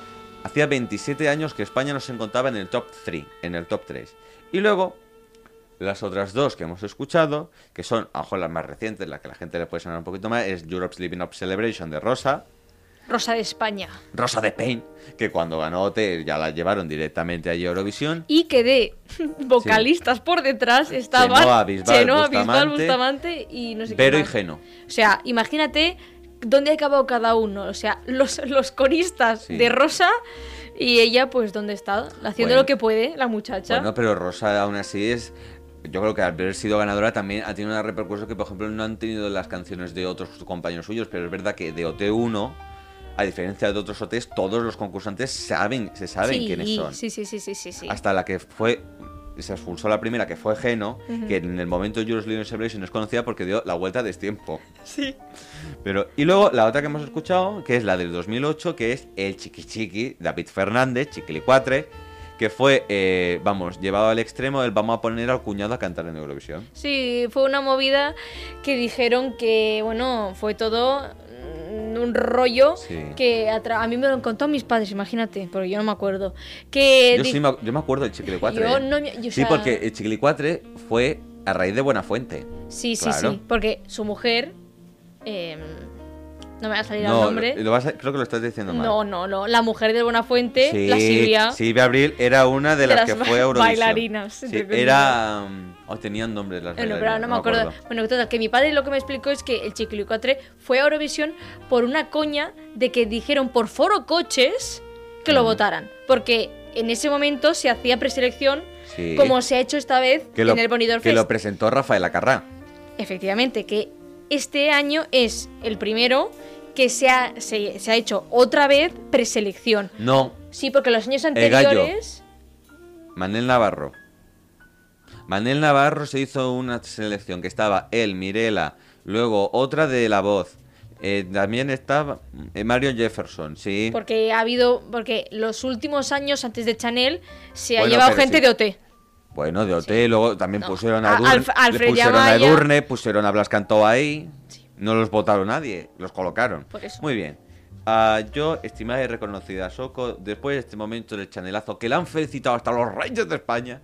S2: hacía 27 años que España no se encontraba en el top 3, en el top 3. Y luego, las otras dos que hemos escuchado, que son, a lo mejor las más recientes, la que la gente le puede sonar un poquito más, es Europe's Living Up Celebration de Rosa,
S3: Rosa de España.
S2: Rosa de Pain, que cuando ganó OT ya la llevaron directamente a Eurovisión.
S3: Y que de vocalistas por detrás estaban
S2: Chenoa, Bisbal,
S3: Chenoa, Bisbal,
S2: Bustamante,
S3: Bustamante y no sé
S2: Vero
S3: qué
S2: y. Geno.
S3: O sea, imagínate dónde ha acabado cada uno. O sea, los, los coristas
S2: Sí.
S3: de Rosa y ella, pues, ¿dónde está? Haciendo
S2: Bueno.
S3: lo que puede, la muchacha.
S2: Bueno, pero Rosa aún así es... Yo creo que al haber sido ganadora también ha tenido una repercusión que, por ejemplo, no han tenido las canciones de otros compañeros suyos, pero es verdad que de OT1, a diferencia de otros OTs, todos los concursantes saben, se saben
S3: sí,
S2: quiénes son.
S3: Sí, sí, sí, sí, sí, sí.
S2: Hasta la que fue... Se expulsó la primera, que fue Geno, que en el momento de Euros Living Celebration es conocida porque dio la vuelta a destiempo.
S3: Sí.
S2: Pero, y luego la otra que hemos escuchado, que es la del 2008, que es el Chiqui Chiqui, David Fernández, Chiquilicuatre, que fue, eh, vamos, llevado al extremo del vamos a poner al cuñado a cantar en Eurovisión.
S3: Sí, fue una movida que dijeron que, bueno, fue todo un rollo
S2: Sí.
S3: que atra- a mí me lo han contado mis padres, imagínate, porque yo no me acuerdo. Que
S2: Yo sí me, ac- yo me acuerdo del Chiquilicuatre.
S3: Yo
S2: ¿eh?
S3: no yo, o
S2: sí,
S3: sea-
S2: porque el Chiquilicuatre fue a raíz de Buenafuente.
S3: Sí, sí,
S2: Claro.
S3: sí, porque su mujer... eh, no me va a salir el
S2: No,
S3: nombre.
S2: lo- lo vas a- creo que lo estás diciendo mal.
S3: No, no, no. La mujer de Buenafuente,
S2: Sí,
S3: la Silvia.
S2: Silvia Abril era una de
S3: de
S2: las, que fue a Eurovisión.
S3: bailarinas,
S2: Sí, era... um, Oh, tenían nombres las
S3: no, pero no me acuerdo. Bueno, total, que mi padre lo que me explicó es que el Chiquilicuatre fue a Eurovisión por una coña de que dijeron por foro coches que lo
S2: Mm.
S3: votaran. Porque en ese momento se hacía preselección,
S2: Sí.
S3: como se ha hecho esta vez
S2: que lo,
S3: en el Bonidor
S2: que
S3: Fest.
S2: lo presentó Rafael Acarrá.
S3: Efectivamente, que este año es el primero que se ha, se, se ha hecho otra vez preselección.
S2: No,
S3: Sí, porque los años
S2: El gallo.
S3: anteriores...
S2: Manel Navarro. Manel Navarro se hizo una selección que estaba él, Mirela, luego otra de La Voz. eh, también estaba eh, Mario Jefferson, sí.
S3: Porque ha habido, porque los últimos años antes de Chanel se ha llevado gente
S2: sí.
S3: de OT.
S2: Bueno, de OT, luego también
S3: No.
S2: pusieron a,
S3: A-
S2: Durne,
S3: Alfred
S2: pusieron a. Edurne, pusieron a Blas Cantó ahí. No los votaron nadie, los colocaron.
S3: Por eso.
S2: Muy bien. Ah, yo, estimada y reconocida Soco, después de este momento del chanelazo que le han felicitado hasta los reyes de España,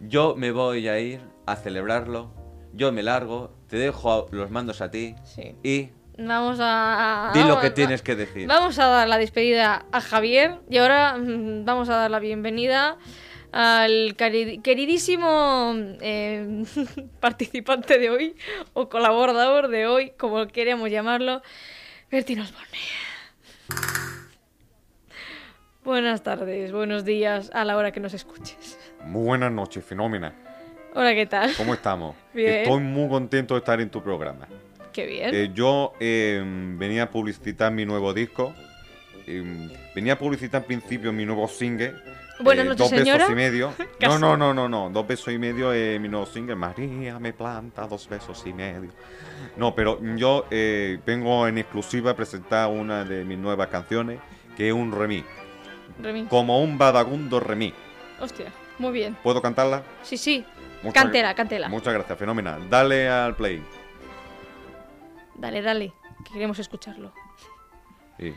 S2: yo me voy a ir a celebrarlo. Yo me largo, te dejo los mandos a ti
S3: Sí.
S2: y
S3: Vamos a.
S2: di lo que tienes que decir.
S3: Vamos a dar la despedida a Javier y ahora mm, vamos a dar la bienvenida al queridísimo eh, participante de hoy o colaborador de hoy, como queremos llamarlo, Bertín Osborne. Buenas tardes, buenos días a la hora que nos escuches.
S8: Muy buenas noches, fenómena.
S3: Hola, ¿qué tal?
S8: ¿Cómo estamos?
S3: Bien.
S8: Estoy muy contento de estar en tu programa.
S3: Qué bien.
S8: Eh, yo eh, venía a publicitar mi nuevo disco. eh, venía a publicitar en principio mi nuevo single.
S3: Buenas
S8: eh,
S3: noches,
S8: dos
S3: señora.
S8: besos y medio. No, no, no, no, no. Dos besos y medio es mi nuevo single. María me planta dos besos y medio. No, pero yo eh, vengo en exclusiva a presentar una de mis nuevas canciones, que es un remix.
S3: Remix.
S8: Como un vagabundo remix.
S3: Hostia. Muy bien.
S2: ¿Puedo cantarla?
S3: Sí, sí.
S2: Muchas-
S3: Cántela, cántela.
S2: Muchas gracias, fenomenal. Dale al play.
S3: Dale, dale, que queremos escucharlo.
S2: Sí.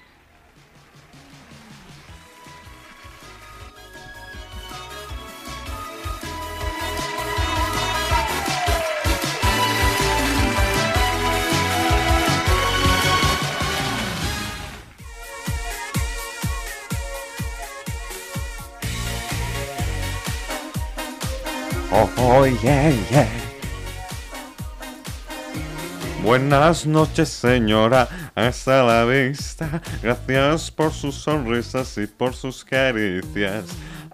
S2: Oh, oh, yeah, yeah. Buenas noches, señora. Hasta la vista. Gracias por sus sonrisas y por sus caricias.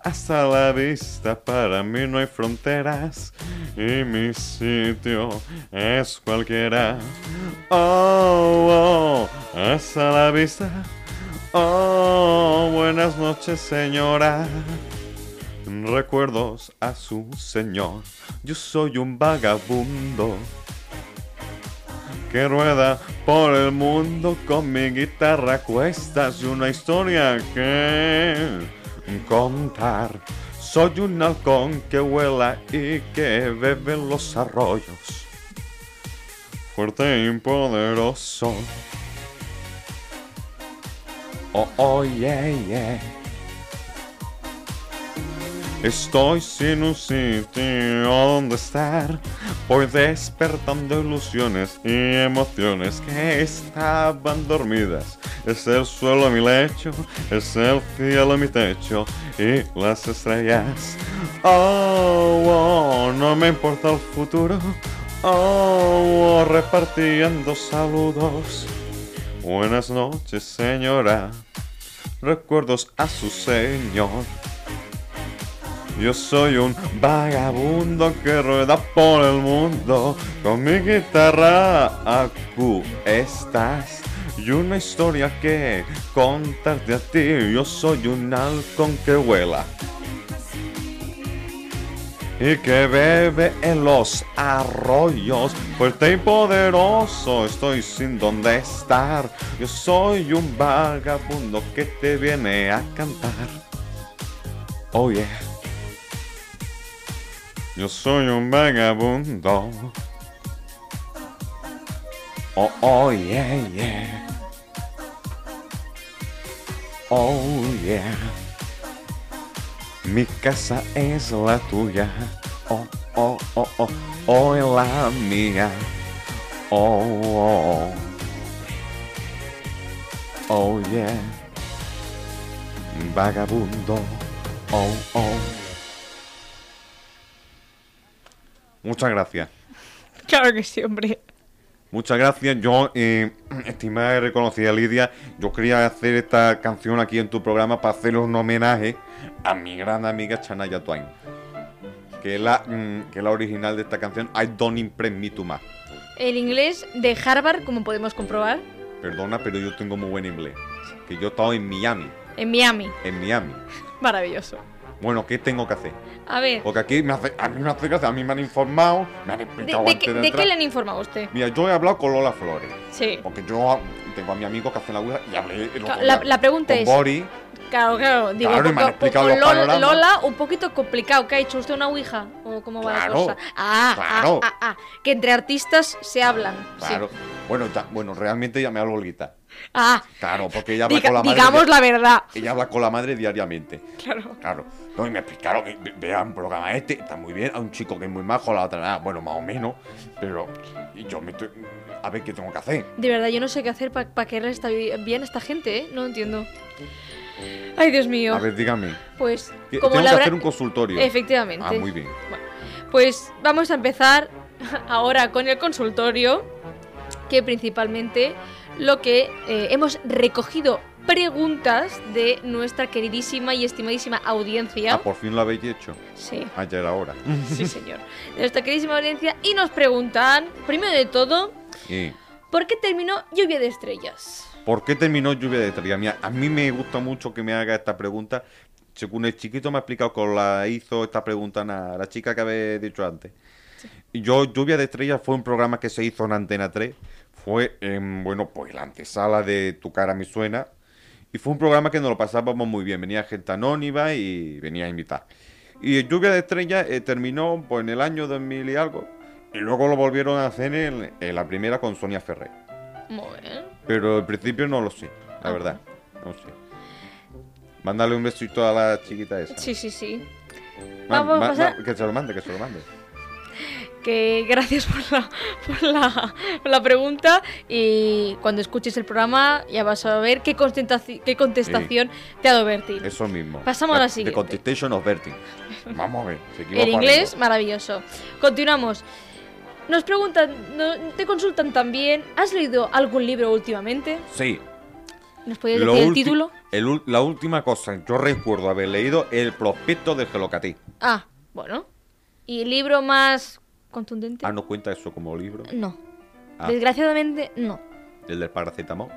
S2: Hasta la vista, para mí no hay fronteras. Y mi sitio es cualquiera. Oh, oh, hasta la vista. Oh, buenas noches, señora. Recuerdos a su señor. Yo soy un vagabundo que rueda por el mundo con mi guitarra a cuestas y una historia que contar. Soy un halcón que vuela y que bebe los arroyos. Fuerte y poderoso. Oh, oh, yeah, yeah. Estoy sin un sitio donde estar. Voy despertando ilusiones y emociones que estaban dormidas. Es el suelo mi lecho, es el cielo mi techo y las estrellas. Oh, oh, no me importa el futuro. Oh, oh, repartiendo saludos. Buenas noches, señora. Recuerdos a su señor. Yo soy un vagabundo que rueda por el mundo con mi guitarra a estás y una historia que contarte a ti. Yo soy un halcón que vuela y que bebe en los arroyos, fuerte y poderoso. Estoy sin dónde estar. Yo soy un vagabundo que te viene a cantar. Oh yeah. Yo soy un vagabundo. Oh, oh, yeah, yeah. Oh, yeah. Mi casa es la tuya. Oh, oh, oh, oh. Oh, es la mía. Oh, oh. Oh, yeah. Vagabundo. Oh, oh. Muchas gracias.
S3: Claro que sí, hombre.
S2: Muchas gracias. Yo, eh, estimada y reconocida Lidia, yo quería hacer esta canción aquí en tu programa para hacerle un homenaje a mi gran amiga Chanaya Twain, que es la, mm, que es la original de esta canción, I Don't Impress Me Too Much.
S3: El inglés de Harvard, como podemos comprobar,
S2: Perdona, pero yo tengo muy buen inglés. Que yo he estado en Miami,
S3: en Miami.
S2: en Miami.
S3: Maravilloso.
S2: Bueno, ¿qué tengo que hacer?
S3: A ver,
S2: Porque aquí me hace, a mí me hace gracia, a mí me han informado, me han
S3: ¿de,
S2: explicado
S3: de
S2: antes de
S3: de qué le han informado a usted?
S2: Mira, yo he hablado con Lola Flores.
S3: Sí.
S2: Porque yo tengo a mi amigo que hace la Ouija y hablé el otro
S3: La, la pregunta
S2: con
S3: es...
S2: Boris.
S3: Claro, claro. Digo,
S2: Claro, me han explicado los
S3: Lola. Lola, un poquito complicado. ¿Qué ha hecho usted una ouija? ¿O cómo va
S2: Claro,
S3: la cosa? Ah,
S2: claro.
S3: ah, ah, ah. Que entre artistas se hablan. sí.
S2: Claro. Bueno, ya- bueno, realmente ella me habla Olguita.
S3: Ah,
S2: Claro, porque ella habla
S3: diga-
S2: con la madre.
S3: digamos
S2: di-
S3: la verdad.
S2: Ella habla con la madre diariamente.
S3: Claro.
S2: Claro. No, y me explicaron que ve- vean programa este, está muy bien. Hay un chico que es muy majo, la otra, ah, bueno, más o menos. Pero yo me estoy. A ver qué tengo que hacer.
S3: De verdad, yo no sé qué hacer para querer estar bien a esta gente, ¿eh? No entiendo. Ay, Dios mío.
S2: A ver, dígame.
S3: Pues,
S2: Que-
S3: como
S2: tengo
S3: la
S2: que hacer un consultorio.
S3: Efectivamente.
S2: Ah, muy bien.
S3: Pues vamos a empezar ahora con el consultorio, que principalmente lo que eh, hemos recogido preguntas de nuestra queridísima y estimadísima audiencia.
S2: Ah, por fin lo habéis hecho.
S3: Sí.
S2: Ayer ahora.
S3: Sí, señor. De nuestra queridísima audiencia y nos preguntan, primero de todo, ¿por qué terminó Lluvia de Estrellas?
S2: ¿Por qué terminó Lluvia de Estrellas? Mira, a mí me gusta mucho que me haga esta pregunta. Según el chiquito me ha explicado que la hizo esta pregunta a la chica que había dicho antes. Yo, Lluvia de Estrellas fue un programa que se hizo en Antena 3. Fue, en, bueno, pues la antesala de Tu cara me suena. Y fue un programa que nos lo pasábamos muy bien. Venía gente anónima y venía a invitar. Y Lluvia de Estrellas eh, terminó pues, en el año 2000 y algo. Y luego lo volvieron a hacer en, en la primera con Sonia Ferrer.
S3: Muy bien.
S2: Pero al principio no lo sé, la
S3: Ah.
S2: verdad. No sé. Mándale un besito a la chiquita esa.
S3: Sí, sí, sí. Vamos a pasar-
S2: que se lo mande, que se lo mande.
S3: Que gracias por la, por la, por la pregunta y cuando escuches el programa ya vas a ver qué, contestaci- qué contestación te ha dado Bertil.
S2: Eso mismo.
S3: Pasamos a la
S2: The
S3: siguiente.
S2: Contestation of Bertie. Vamos a ver.
S3: En inglés,
S2: algo.
S3: maravilloso. Continuamos. Nos preguntan, no- te consultan también, ¿has leído algún libro últimamente?
S2: Sí.
S3: ¿Nos podías decir el título?
S2: el la última cosa, yo recuerdo haber leído el prospecto del Gelocatí.
S3: Ah, bueno. ¿Y el libro más contundente?
S2: Ah, ¿no cuenta eso como libro?
S3: No.
S2: Ah.
S3: Desgraciadamente, no.
S2: ¿El del paracetamol?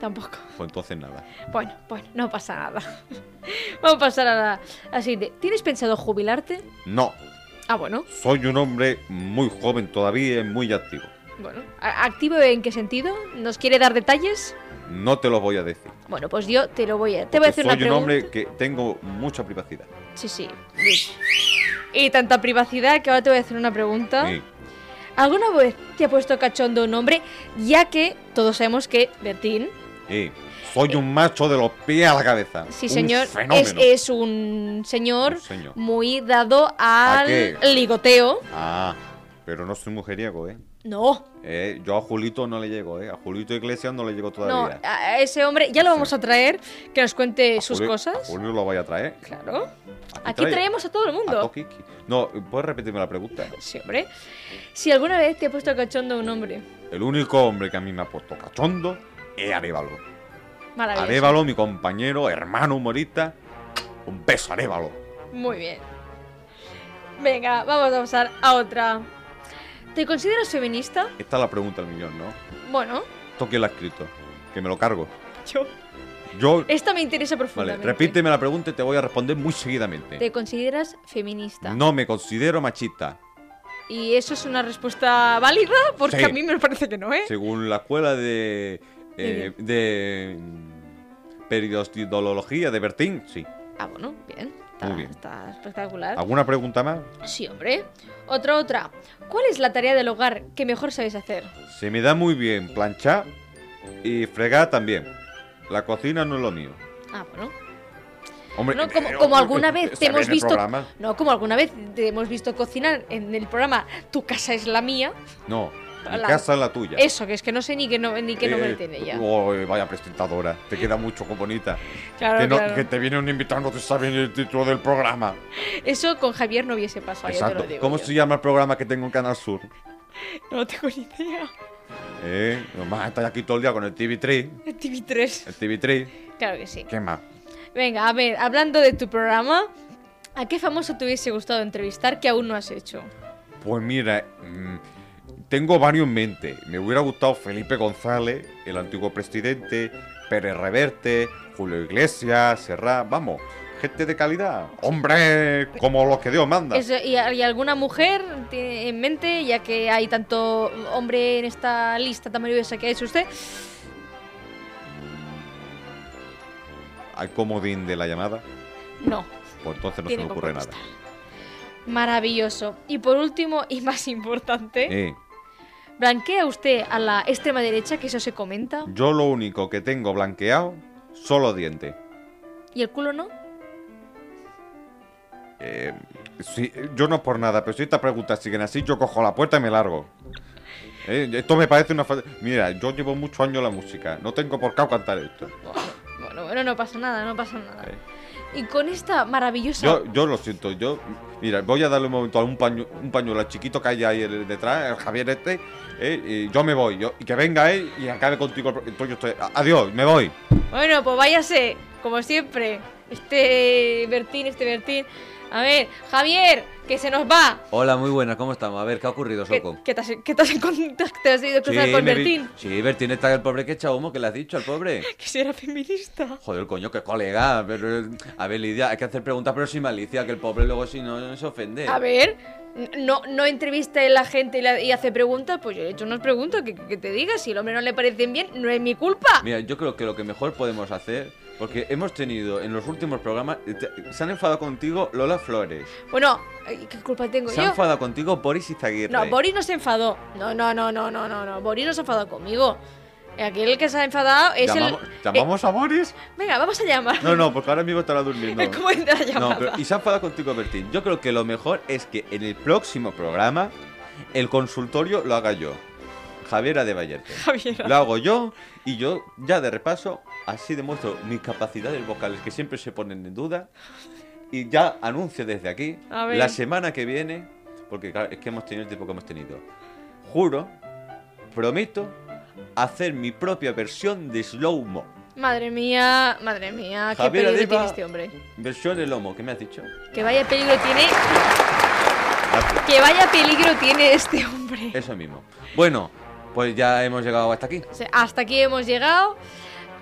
S3: Tampoco.
S2: Pues entonces nada.
S3: Bueno, bueno, no pasa nada. Vamos a pasar a la, a la siguiente. ¿Tienes pensado jubilarte?
S2: No,
S3: Ah, bueno.
S2: soy un hombre muy joven todavía y muy activo.
S3: Bueno. ¿A- ¿Activo en qué sentido? ¿Nos quiere dar detalles?
S2: No te lo voy a decir.
S3: Bueno, pues yo te lo voy a... Te voy a hacer una
S2: soy un
S3: pregunta.
S2: hombre que tengo mucha privacidad.
S3: Sí, sí. Y tanta privacidad que ahora te voy a hacer una pregunta.
S2: Sí.
S3: ¿Alguna vez te ha puesto cachondo un hombre? Ya que todos sabemos que Bertín,
S2: Sí. Soy un macho de los pies a la cabeza.
S3: sí
S2: Un
S3: señor, es, un señor
S2: Un señor.
S3: muy dado al ligoteo.
S2: Ah, pero no soy mujeriego, ¿eh?
S3: No,
S2: Eh, Yo a Julito no le llego, ¿eh? A Julito Iglesias no le llego
S3: no,
S2: todavía.
S3: a ese hombre ya lo vamos a traer, que nos cuente
S2: A
S3: sus cosas.
S2: A Julio lo voy a traer.
S3: Claro. Aquí
S2: trae-
S3: traemos a todo el mundo.
S2: No, ¿puedes repetirme la pregunta?
S3: Sí, hombre. Si alguna vez te ha puesto cachondo un hombre,
S2: El único hombre que a mí me ha puesto cachondo es Arevalo.
S3: maravilloso.
S2: Arevalo, mi compañero, hermano humorista. Un beso, Arevalo.
S3: Muy bien. Venga, vamos a pasar a otra. ¿Te consideras feminista?
S2: Esta es la pregunta del millón, ¿no?
S3: Bueno,
S2: ¿Esto quién lo ha escrito? Que me lo cargo.
S3: yo.
S2: Yo.
S3: Esta me interesa
S2: Vale,
S3: profundamente.
S2: repíteme la pregunta y te voy a responder muy seguidamente.
S3: ¿Te consideras feminista?
S2: No me considero machista.
S3: ¿Y eso es una respuesta válida? Porque
S2: Sí.
S3: a mí me parece que no, ¿eh?
S2: Según la escuela de. eh, de. mm, periodología de Bertín, sí.
S3: Ah, bueno, bien. Está,
S2: Muy bien.
S3: está espectacular.
S2: ¿Alguna pregunta más?
S3: Sí, hombre. Otra, otra. ¿Cuál es la tarea del hogar que mejor sabes hacer?
S2: Se me da muy bien planchar y fregar también. La cocina no es lo mío.
S3: Ah, bueno.
S2: Hombre,
S3: No, como,
S2: pero-
S3: como alguna vez te
S2: ¿sale
S3: hemos visto. No, como alguna vez te hemos visto cocinar en el programa Tu casa es la mía.
S2: No,
S3: La-
S2: casa es la tuya.
S3: Eso, que es que no sé ni qué, no, ni qué nombre
S2: Eh,
S3: tiene ya.
S2: oh, vaya presentadora, te queda mucho con bonita.
S3: Claro,
S2: que, no-
S3: claro.
S2: que te viene un invitado, no te sabe ni el título del programa.
S3: Eso con Javier no hubiese pasado,
S2: Exacto.
S3: digo.
S2: ¿Cómo
S3: yo.
S2: se llama el programa que tengo en Canal Sur?
S3: No tengo ni idea.
S2: Eh, nomás estás aquí todo el día con el TV3.
S3: El TV3.
S2: El TV3.
S3: Claro que sí.
S2: ¿Qué más?
S3: Venga, a ver, hablando de tu programa, ¿a qué famoso te hubiese gustado entrevistar que aún no has hecho?
S2: Pues mira, mm, tengo varios en mente. Me hubiera gustado Felipe González, el antiguo presidente, Pérez Reverte, Julio Iglesias, Serrat, vamos, gente de calidad. Hombre, como los que Dios manda.
S3: Eso, ¿y, y alguna mujer en mente, ya que hay tanto hombre en esta lista tan maravillosa que ha hecho usted?
S2: ¿Hay comodín de la llamada?
S3: No.
S2: Pues entonces no
S3: Tiene
S2: se me ocurre nada.
S3: Maravilloso. Y por último, y más importante,
S2: Eh,
S3: ¿blanquea usted a la extrema derecha, que eso se comenta?
S2: yo lo único que tengo blanqueado son los dientes.
S3: ¿Y el culo no?
S2: Eh, sí, yo no por nada, pero si estas preguntas siguen así, yo cojo la puerta y me largo. Eh, esto me parece una... Mira, yo llevo muchos años la música, no tengo por qué cantar esto.
S3: Bueno, bueno, no pasa nada, no pasa nada.
S2: Eh,
S3: Y con esta maravillosa...
S2: Yo, yo lo siento, yo... Mira, voy a darle un momento a un, paño, un pañuelo al chiquito que hay ahí el- detrás, el Javier este, eh, y yo me voy, yo, y que venga él y acabe contigo. Entonces yo estoy... Adiós, me voy.
S3: Bueno, pues váyase, como siempre. Este Bertín, este Bertín. A ver, Javier, que se nos va.
S9: Hola, muy buenas, ¿cómo estamos? A ver, ¿qué ha ocurrido,
S3: ¿Qué,
S9: Soco?
S3: qué te has, qué te has te has ido a cruzar con Bertín?
S9: Sí, Bertín está el pobre que echa humo, que le has dicho al pobre.
S3: Que si era feminista.
S9: Joder, coño, qué colega. Pero, eh, a ver, Lidia, hay que hacer preguntas, pero sin malicia, que el pobre luego si no se ofende.
S3: A ver, no, no entrevista a la gente y, la- y hace preguntas, pues yo he hecho unas preguntas que, que te diga. Si el hombre no le parecen bien, no es mi culpa.
S9: Mira, yo creo que lo que mejor podemos hacer, porque hemos tenido en los
S2: últimos programas eh, te- se han enfadado contigo Lola Flores.
S3: Bueno, ¿qué culpa tengo
S2: Se han
S3: yo?
S2: enfadado contigo Boris Izaguirre.
S3: No, Boris no se enfadó. No, no, no, no, no, no, no. Boris no se ha enfadado conmigo. Aquel que se ha enfadado es
S2: ¿Llamamos,
S3: el.
S2: ¿llamamos a Boris?
S3: eh, venga, vamos a llamar.
S2: No, no, porque ahora mismo estará durmiendo.
S3: ¿Cómo entra la?
S2: No, pero y se ha enfadado contigo, Bertín. Yo creo que lo mejor es que en el próximo programa el consultorio lo haga yo. Javiera de Vallerte.
S3: Javiera.
S2: Lo hago yo y yo ya de repaso así demuestro mis capacidades vocales que siempre se ponen en duda y ya anuncio desde aquí la semana que viene, porque claro, es que hemos tenido el tiempo que hemos tenido. Juro, prometo hacer mi propia versión de slow mo.
S3: Madre mía, madre mía, qué
S2: Javiera
S3: peligro tiene este hombre.
S2: Versión de lomo, ¿qué me has dicho?
S3: Que vaya peligro tiene. Que vaya peligro tiene este hombre.
S2: Eso mismo. Bueno, pues ya hemos llegado hasta aquí.
S3: Hasta aquí hemos llegado.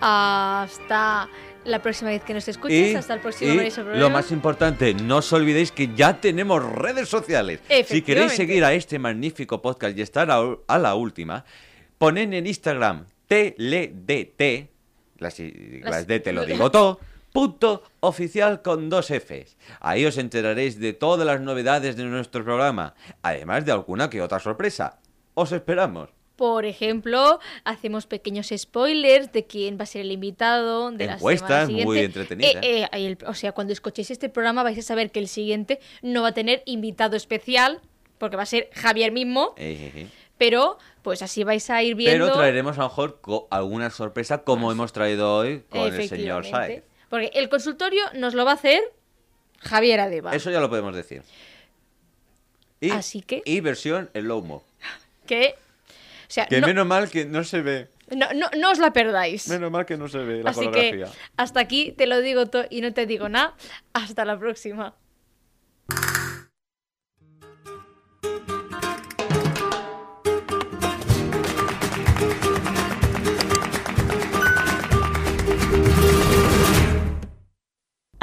S3: Hasta la próxima vez que nos escuches. hasta el próximo
S2: y lo más importante, no os olvidéis que ya tenemos redes sociales. Si queréis seguir a este magnífico podcast y estar a, a la última, poned en Instagram TLDT, las, las D te lo digo todo, punto oficial con dos Fs. Ahí os enteraréis de todas las novedades de nuestro programa, además de alguna que otra sorpresa. Os esperamos.
S3: Por ejemplo, hacemos pequeños spoilers de quién va a ser el invitado de la
S2: Encuestas
S3: siguiente.
S2: muy entretenidas.
S3: Eh, eh, el- o sea, cuando escuchéis este programa vais a saber que el siguiente no va a tener invitado especial, porque va a ser Javier mismo,
S2: Eh, eh, eh.
S3: Pero pues así vais a ir viendo.
S2: Pero traeremos a lo mejor alguna sorpresa como hemos traído hoy con el señor. Saez.
S3: Porque el consultorio nos lo va a hacer Javier Adeba.
S2: Eso ya lo podemos decir. Y,
S3: Así que-
S2: Y versión en low mo.
S3: Que, o sea,
S8: Que
S3: no,
S8: menos mal que no se ve.
S3: no, no- no os la perdáis.
S8: Menos mal que no se ve la
S3: Así
S8: coreografía.
S3: que hasta aquí te lo digo todo y no te digo nada. Hasta la próxima.